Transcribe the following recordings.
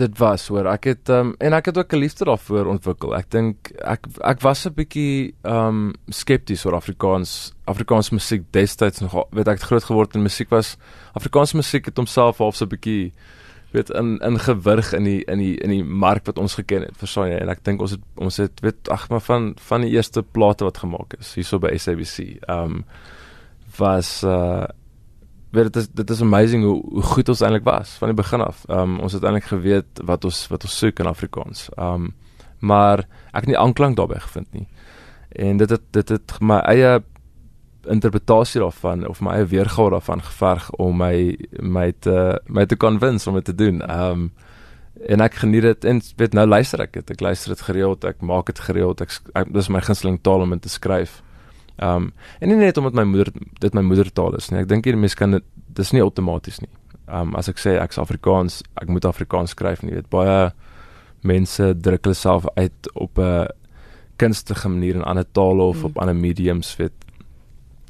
dit was hoor. Ek het um, en ek het ook 'n liefde daarvoor ontwikkel. Ek dink ek ek was 'n bietjie um skepties oor Afrikaans Afrikaans musiek destyds nog weet ek het groot geword en musiek was Afrikaanse musiek het homself half so 'n bietjie weet in in gewrig in die in die in die mark wat ons geken het verstaan jy? En ek dink ons het ons het weet ag maar van van die eerste plate wat gemaak is hierso by SABC um was uh weet dit is dit is amazing hoe hoe goed ons eintlik was van die begin af. Um ons het eintlik geweet wat ons wat ons soek in Afrikaans. Um maar ek het nie aanklank daarbey gevind nie. En dit het dit het my eie interpretasie daarvan of my eie weergawe daarvan geverg om my my te my te convince om dit te doen. Um en ek geniet dit en weet nou luister ek dit. Ek luister dit gereeld, ek maak dit gereeld. Ek, ek dis my gunsteling taal om in te skryf. Ehm um, en nie net omdat my moeder dit my moedertaal is nie. Ek dink hierdie mense kan dit dis nie outomaties nie. Ehm um, as ek sê ek's Afrikaans, ek moet Afrikaans skryf nie. Weet baie mense druk hulle self uit op 'n kunstige manier in ander tale of mm. op ander mediums, weet.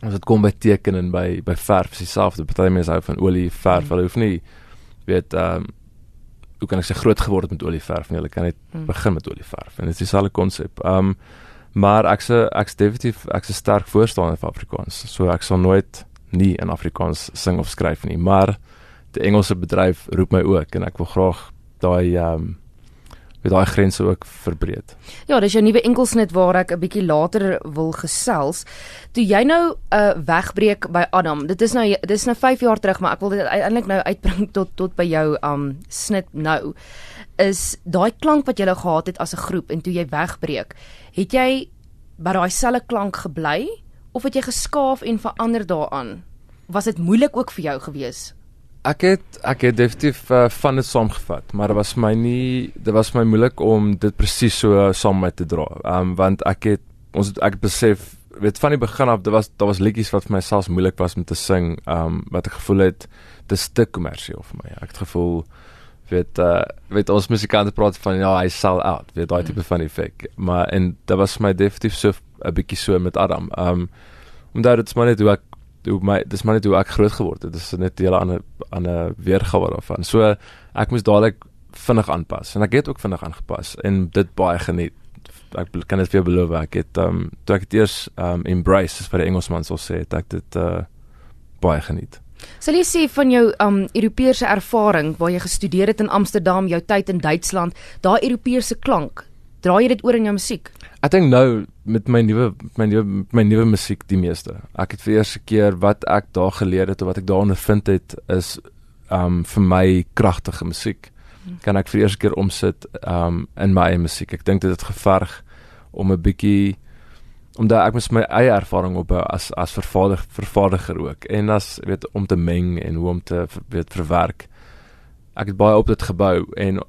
As dit kom by teken en by by verf, is dieselfde. Party mense hou van olie verf, mm. hulle hoef nie weet ehm um, hoe kan ek sê groot geword met olie verf nie. Hulle kan net mm. begin met olie verf en dit is dieselfde konsep. Ehm um, Maar ek se ek's definitief ek's 'n sterk voorstander van Afrikaans. So ek sal nooit nie in Afrikaans sing of skryf nie, maar die Engelse bedryf roep my ook en ek wil graag daai ehm um, met daai grense ook verbreed. Ja, dis jou nuwe enkelsnit waar ek 'n bietjie later wil gesels. Toe jy nou 'n uh, wegbreek by Adam. Dit is nou dis nou 5 jaar terug, maar ek wil dit eintlik nou uitbring tot tot by jou um snit nou is daai klank wat jy gele gehad het as 'n groep en toe jy wegbreek, het jy by daai selfe klank gebly of het jy geskaaf en verander daaraan? Was dit moeilik ook vir jou gewees? Ek het ek het definitief uh, van dit saamgevat, maar dit was my nie dit was my moeilik om dit presies so uh, saam met te dra. Ehm um, want ek het ons het, ek besef weet van die begin af, dit was daar was liedjies wat vir my selfs moeilik was om te sing, ehm um, wat ek gevoel het dis te kommersieel vir my. Ek het gevoel weet uh weet ons musikante praat van ja hy sell out weet daai tipe van effek maar en dit was my definitief so 'n bietjie so met Adam. Um omdat dit maar net hoe ek hoe my dis maar net hoe ek groot geword het. Dit is net 'n hele ander ander weergawe daarvan. So ek moes dadelik vinnig aanpas en ek het ook vinnig aangepas en dit baie geniet. Ek kan dit vir jou beloof ek het um toe ek dit eers um embrace as vir die Engelsman sou sê ek dit uh baie geniet Sal jy sê van jou um Europese ervaring waar jy gestudeer het in Amsterdam, jou tyd in Duitsland, daai Europese klank, dra jy dit oor in jou musiek? Ek dink nou met my nuwe my nuwe my nuwe musiek die meeste. Ek het vir eerste keer wat ek daar geleer het of wat ek daar ondervind het is um vir my kragtige musiek. Kan ek vir eerste keer omsit um in my eie musiek. Ek dink dit het geverg om 'n bietjie omdat ek mos my eie ervaring op as as vervaardiger vervaardiger ook en as weet om te meng en hoe om te weet verwerk. Ek het baie op dit gebou en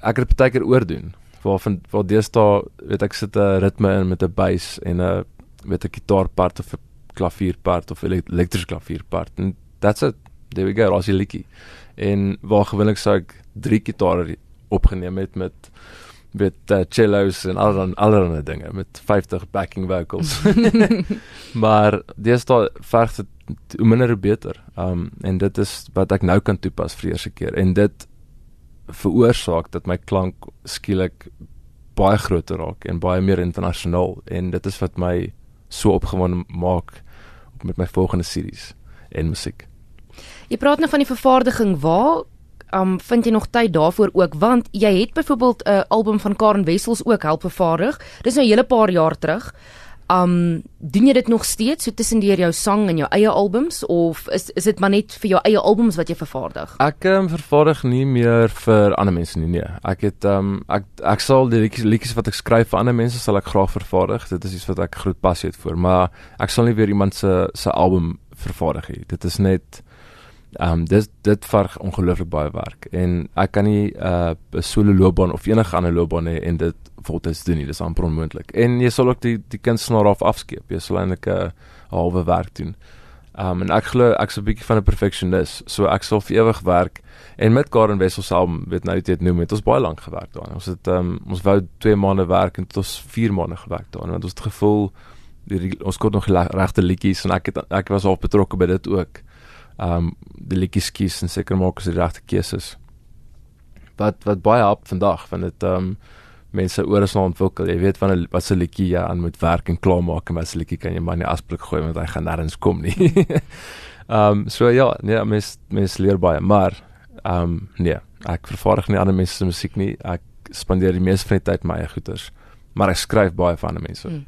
ek het dit baie keer oordoen. Waarvan waar deesdae weet ek sit 'n ritme in met 'n bass en 'n weet 'n gitaarpart of 'n klavierpart of 'n elektriese klavierpart en that's it. There we go, as jy liedjie. En waar gewoonlik sou ek drie gitare opgeneem het met met uh, cellos en allerlei allerlei dinge met 50 backing vocals. maar dis daar verg dit hoe minder hoe beter. Um en dit is wat ek nou kan toepas vir eerste keer en dit veroorsaak dat my klank skielik baie groter raak en baie meer internasionaal en dit is wat my so opgewonde maak met my volgende series en musiek. Jy praat nou van die vervaardiging. Waar um vind jy nog tyd daarvoor ook want jy het byvoorbeeld 'n uh, album van Karen Wessels ook help vervaardig. Dis nou 'n hele paar jaar terug. Um doen jy dit nog steeds so tussen deur jou sang en jou eie albums of is is dit maar net vir jou eie albums wat jy vervaardig? Ek um, vervaardig nie meer vir ander mense nie. Nee. Ek het um ek ek sal die liedjies wat ek skryf vir ander mense sal ek graag vervaardig. Dit is iets wat ek groot passie het vir, maar ek sal nie weer iemand se se album vervaardig nie. Dit is net Ehm um, dit dit verg ongelooflik baie werk en ek kan nie 'n uh, solo loopbaan of enige ander loopbaan hê en dit voltyds doen nie. Dis amper onmoontlik. En jy sal ook die die kunstenaar af afskeep. Jy sal eintlik 'n halwe werk doen. Ehm um, en ek glo ek's 'n bietjie van 'n perfectionist. So ek sal vir ewig werk en met Karen Wessel saam weet nou dit noem het ons baie lank gewerk daaraan. Ons het ehm um, ons wou 2 maande werk en dit ons 4 maande gewerk daaraan want ons het gevoel die, ons kon nog regte liedjies en ek het ek was al betrokke by dit ook um die liedjies kies en seker maak as die regte keuses. wat wat baie help vandag want dit um, mense oor is nou ontwikkel. Jy weet wanneer wat se liedjie jy aan moet werk en klaar maak en wat se liedjie kan jy maar in die asblik gooi want hy gaan nêrens kom nie. Ehm um, so ja, nee, mens mens leer baie, maar ehm um, nee, ek vervaardig nie ander mense se musiek nie. Ek spandeer die meeste van die tyd my eie goeters, maar ek skryf baie vir ander mense. Hmm.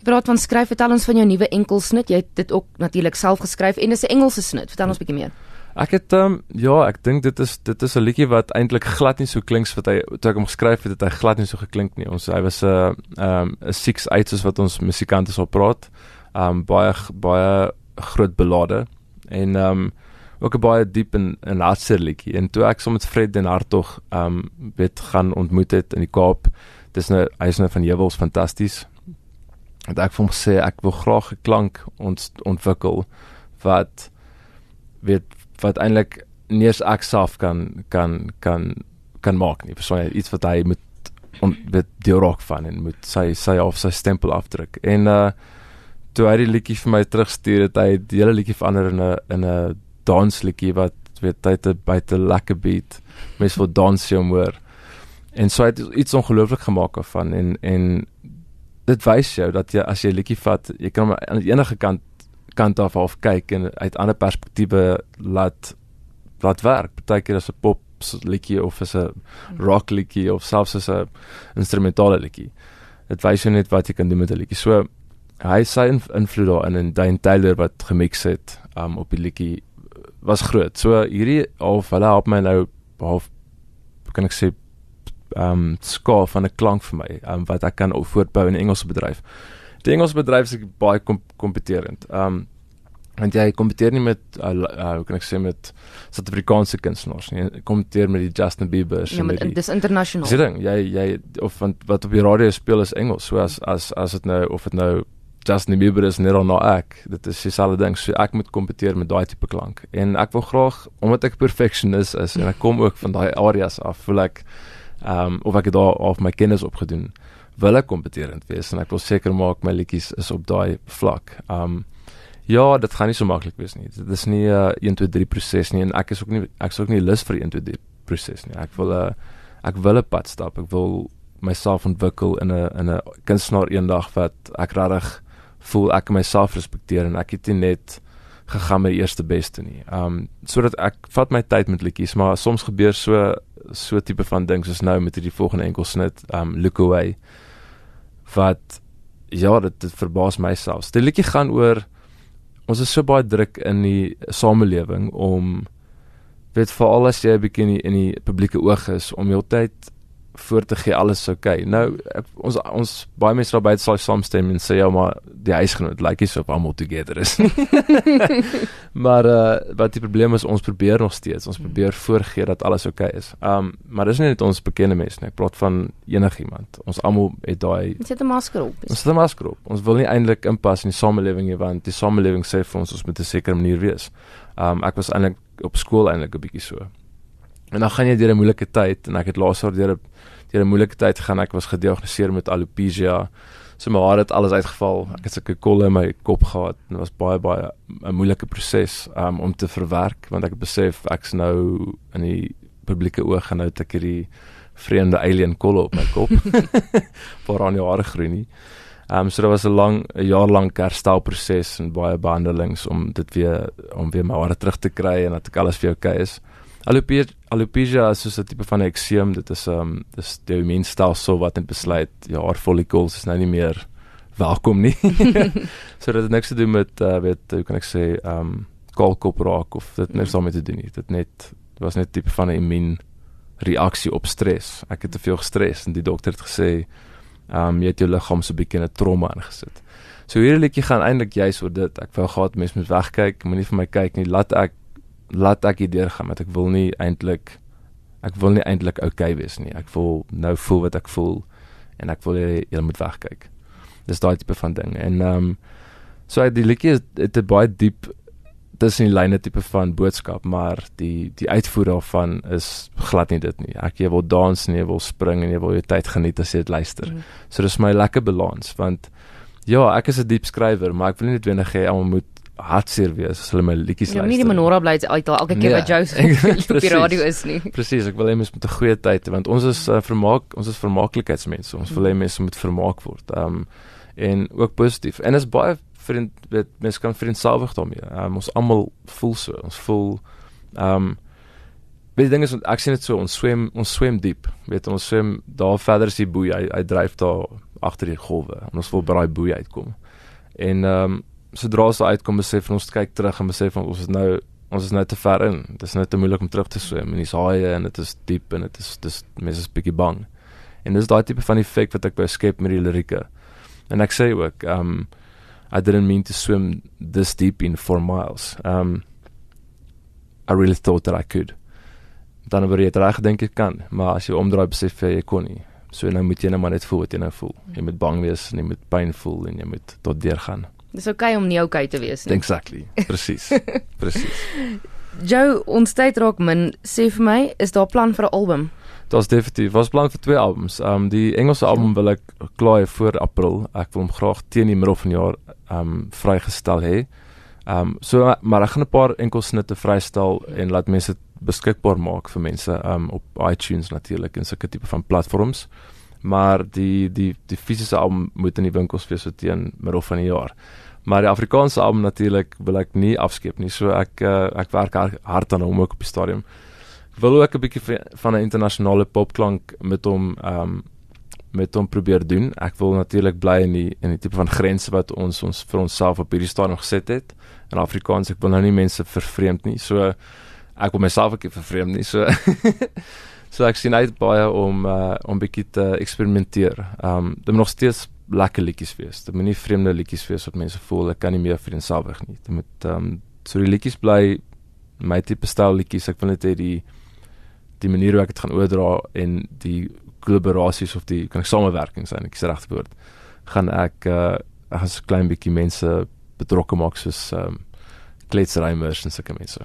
Jy praat van skryf, vertel ons van jou nuwe enkelsnit. Jy het dit ook natuurlik self geskryf en dis 'n Engelse snit. Vertel ons 'n bietjie meer. Ek het um, ja, ek dink dit is dit is 'n liedjie wat eintlik glad nie so klink wat hy toe ek hom geskryf het, het hy glad nie so geklink nie. Ons hy was 'n uh, ehm 'n six eights soos wat ons musikante sal praat. Ehm um, baie baie groot belade en ehm um, ook 'n baie diep en 'n hartseer liedjie. En toe ek saam met Fred en Hartog ehm um, weet gaan ontmoet het in die Kaap, dis nou hy is nou van Jewels fantasties. Het ek vir hom gesê ek wil graag 'n klank ont, ontwikkel wat weet wat eintlik nie eens ek self kan kan kan kan maak nie. Persoonlik iets wat hy moet on met die rock van en moet sy sy of sy stempel afdruk. En uh toe hy die liedjie vir my terugstuur het, hy die hele liedjie verander in 'n in 'n dansliedjie wat weet hy het baie lekker beat. Mens wil dans jy hoor. En so het iets ongelooflik gemaak van en en dit wys jou dat jy as jy 'n liedjie vat, jy kan hom aan enige kant kant af af kyk en uit ander perspektiewe laat laat werk. Partykeer is 'n pop liedjie of is 'n rock liedjie of selfs is 'n instrumentale liedjie. Dit wys jou net wat jy kan doen met 'n liedjie. So hy sy invloed daarin en Dane Taylor wat gemix het um, op die liedjie was groot. So hierdie half hulle help my nou half kan ek sê um, skaal van 'n klank vir my um, wat ek kan voortbou in Engelse bedryf die Engelse bedryf is baie kompeterend. Kom um want jy kompeteer nie met uh, uh, hoe kan ek sê met Suid-Afrikaanse kunstenaars nie. Jy kompeteer met die Justin Bieber ja, met dis internasionaal. Dis ding, jy jy of want wat op die radio speel is Engels. So as as as dit nou of dit nou Justin Bieber is net nou ek. Dit is dieselfde ding. So ek moet kompeteer met daai tipe klank. En ek wil graag omdat ek perfectionist is en ek kom ook van daai areas af, voel ek um of ek het daar of my kennis opgedoen wil ek kompeterend wees en ek wil seker maak my liedjies is op daai vlak. Um ja, dit gaan nie so maklik wees nie. Dit is nie 'n uh, 1 2 3 proses nie en ek is ook nie ek is ook nie lus vir 1 2 3 proses nie. Ek wil 'n uh, ek wil 'n pad stap. Ek wil myself ontwikkel in 'n in 'n kunstenaar eendag wat ek regtig voel ek myself respekteer en ek het nie net gegaan met die eerste beste nie. Um sodat ek vat my tyd met liedjies, maar soms gebeur so so tipe van ding soos nou met hierdie volgende enkelsnit um look away wat ja, dit, dit verbaas my selfs. Die liedjie gaan oor ons is so baie druk in die samelewing om weet veral as jy 'n bietjie in die, in die publieke oog is om heeltyd voor te gee alles oké. Okay. Nou ons ons baie mense daar buite sal saamstem en sê ja maar die huisgenoot lyk nie so almal together is nie. maar uh wat die probleem is ons probeer nog steeds. Ons probeer voorgee dat alles oké okay is. Um maar dis nie net ons bekende mense nie. Ek praat van enigiemand. Ons almal het daai Ons het 'n masker op. Ons het 'n masker op. Ons wil nie eintlik inpas in die samelewing nie want die samelewing sê vir ons ons moet 'n sekere manier wees. Um ek was eintlik op skool eintlik 'n bietjie so. En dan gaan jy deur 'n moeilike tyd en ek het laas jaar deur 'n deur 'n moeilike tyd gegaan. Ek was gediagnoseer met alopecia. So my hare het alles uitgeval. Ek het sulke kolle in my kop gehad en dit was baie baie 'n moeilike proses um, om te verwerk want ek besef ek's nou in die publieke oog en nou het ek hierdie vreemde alien kolle op my kop. Voor aan jare groei nie. Ehm um, so dit was 'n lang 'n jaar lank herstelproses en baie behandelings om dit weer om weer my hare terug te kry en dat ek alles vir jou okay is. Alopecia alopecia is soos 'n tipe van ekseem. Dit is ehm um, dis die immuunstelsel wat net besluit ja, haar follicles is nou nie meer welkom nie. so dit het niks te doen met uh, weet hoe kan ek sê ehm um, kalkop raak of dit niks daarmee te doen nie. Dit net dit was net tipe van 'n immuun reaksie op stres. Ek het te veel gestres en die dokter het gesê ehm um, jy het jou liggaam so 'n bietjie in 'n trauma ingesit. So hierdie liedjie gaan eintlik juist oor dit. Ek wou gehad mense moet wegkyk, moenie vir my kyk nie. Laat ek laat ek hier deurgaan want ek wil nie eintlik ek wil nie eintlik okay wees nie. Ek voel nou voel wat ek voel en ek wil jy, moet wegkyk. Dis daai tipe van ding. En ehm um, so die liedjie is dit baie diep dis 'n lyne tipe van boodskap, maar die die uitvoer daarvan is glad nie dit nie. Ek jy wil dans en jy wil spring en jy wil jou tyd geniet as jy dit luister. Mm. So dis my lekker balans want ja, ek is 'n diep skrywer, maar ek wil nie net wenig hê almal moet hartseer wees as hulle my liedjies Ja, luister. nie die menorah bly uithaal elke keer Nee, wat se op die radio is nie. Presies, ek wil hê mense moet 'n goeie tyd hê want ons is uh, vermaak, ons is vermaaklikheidsmense. Ons wil hê mense moet vermaak word. Ehm um, en ook positief. En is baie vriend weet mense kan vriendsalwig daarmee. Um, ons almal voel so. Ons voel ehm um, weet die ding is ek sien dit so ons swem ons swem diep. Weet ons swem daar verder is die boei. Hy, hy dryf daar agter die golwe en ons wil by daai boei uitkom. En ehm um, sodra ons uitkom besef ons kyk terug en besef ons is nou ons is nou te ver in. Dit is nou te moeilik om terug te swem en dis haie en dit is diep en dit is dis mense is bietjie bang. En dis daai tipe van effek wat ek by skep met die lirieke. En ek sê ook um I didn't mean to swim this deep in 4 miles. Um I really thought that I could. Dan word jy reg dink ek kan, maar as jy omdraai besef jy, jy kon nie. So nou moet jy net maar net voel wat jy nou voel. Jy moet bang wees en jy moet pyn voel en jy moet tot deur gaan. Dis oukei okay om nie oukei okay te wees nie. Exactly. Presies. Presies. Joe, ons tyd raak min. Sê vir my, is daar plan vir 'n album? Daar's definitief was plan vir twee albums. Um die Engelse album wil ek klaar hê voor April. Ek wil hom graag teen die middel van die jaar um vrygestel hê. Um so maar ek gaan 'n paar enkel snitte vrystel en laat mense dit beskikbaar maak vir mense um op iTunes natuurlik en sulke tipe van platforms. Maar die die die fisiese album moet in die winkels wees so teen middel van die jaar. Maar die Afrikaanse album natuurlik wil ek nie afskeep nie. So ek uh, ek werk hard aan hom ook op die stadium wil ook 'n bietjie van 'n internasionale popklank met hom ehm um, met hom probeer doen. Ek wil natuurlik bly in die in die tipe van grense wat ons ons vir onsself op hierdie stadium geset het. In Afrikaans ek wil nou nie mense vervreemd nie. So ek wil myself ook nie vervreemd nie. So so ek sien uit baie om uh, om bietjie te eksperimenteer. Ehm um, dit moet nog steeds lekker liedjies wees. Dit moet nie vreemde liedjies wees wat mense voel ek kan nie meer vriendsalwig nie. Dit moet ehm um, so die liedjies bly my tipe styl liedjies. Ek wil net hê die die manier hoe ek dit gaan oordra en die kollaborasies of die kan ek samewerking sien ek sê regte woord gaan ek uh as 'n klein bietjie mense betrokke maak soos ehm um, kletsrymers en sulke mense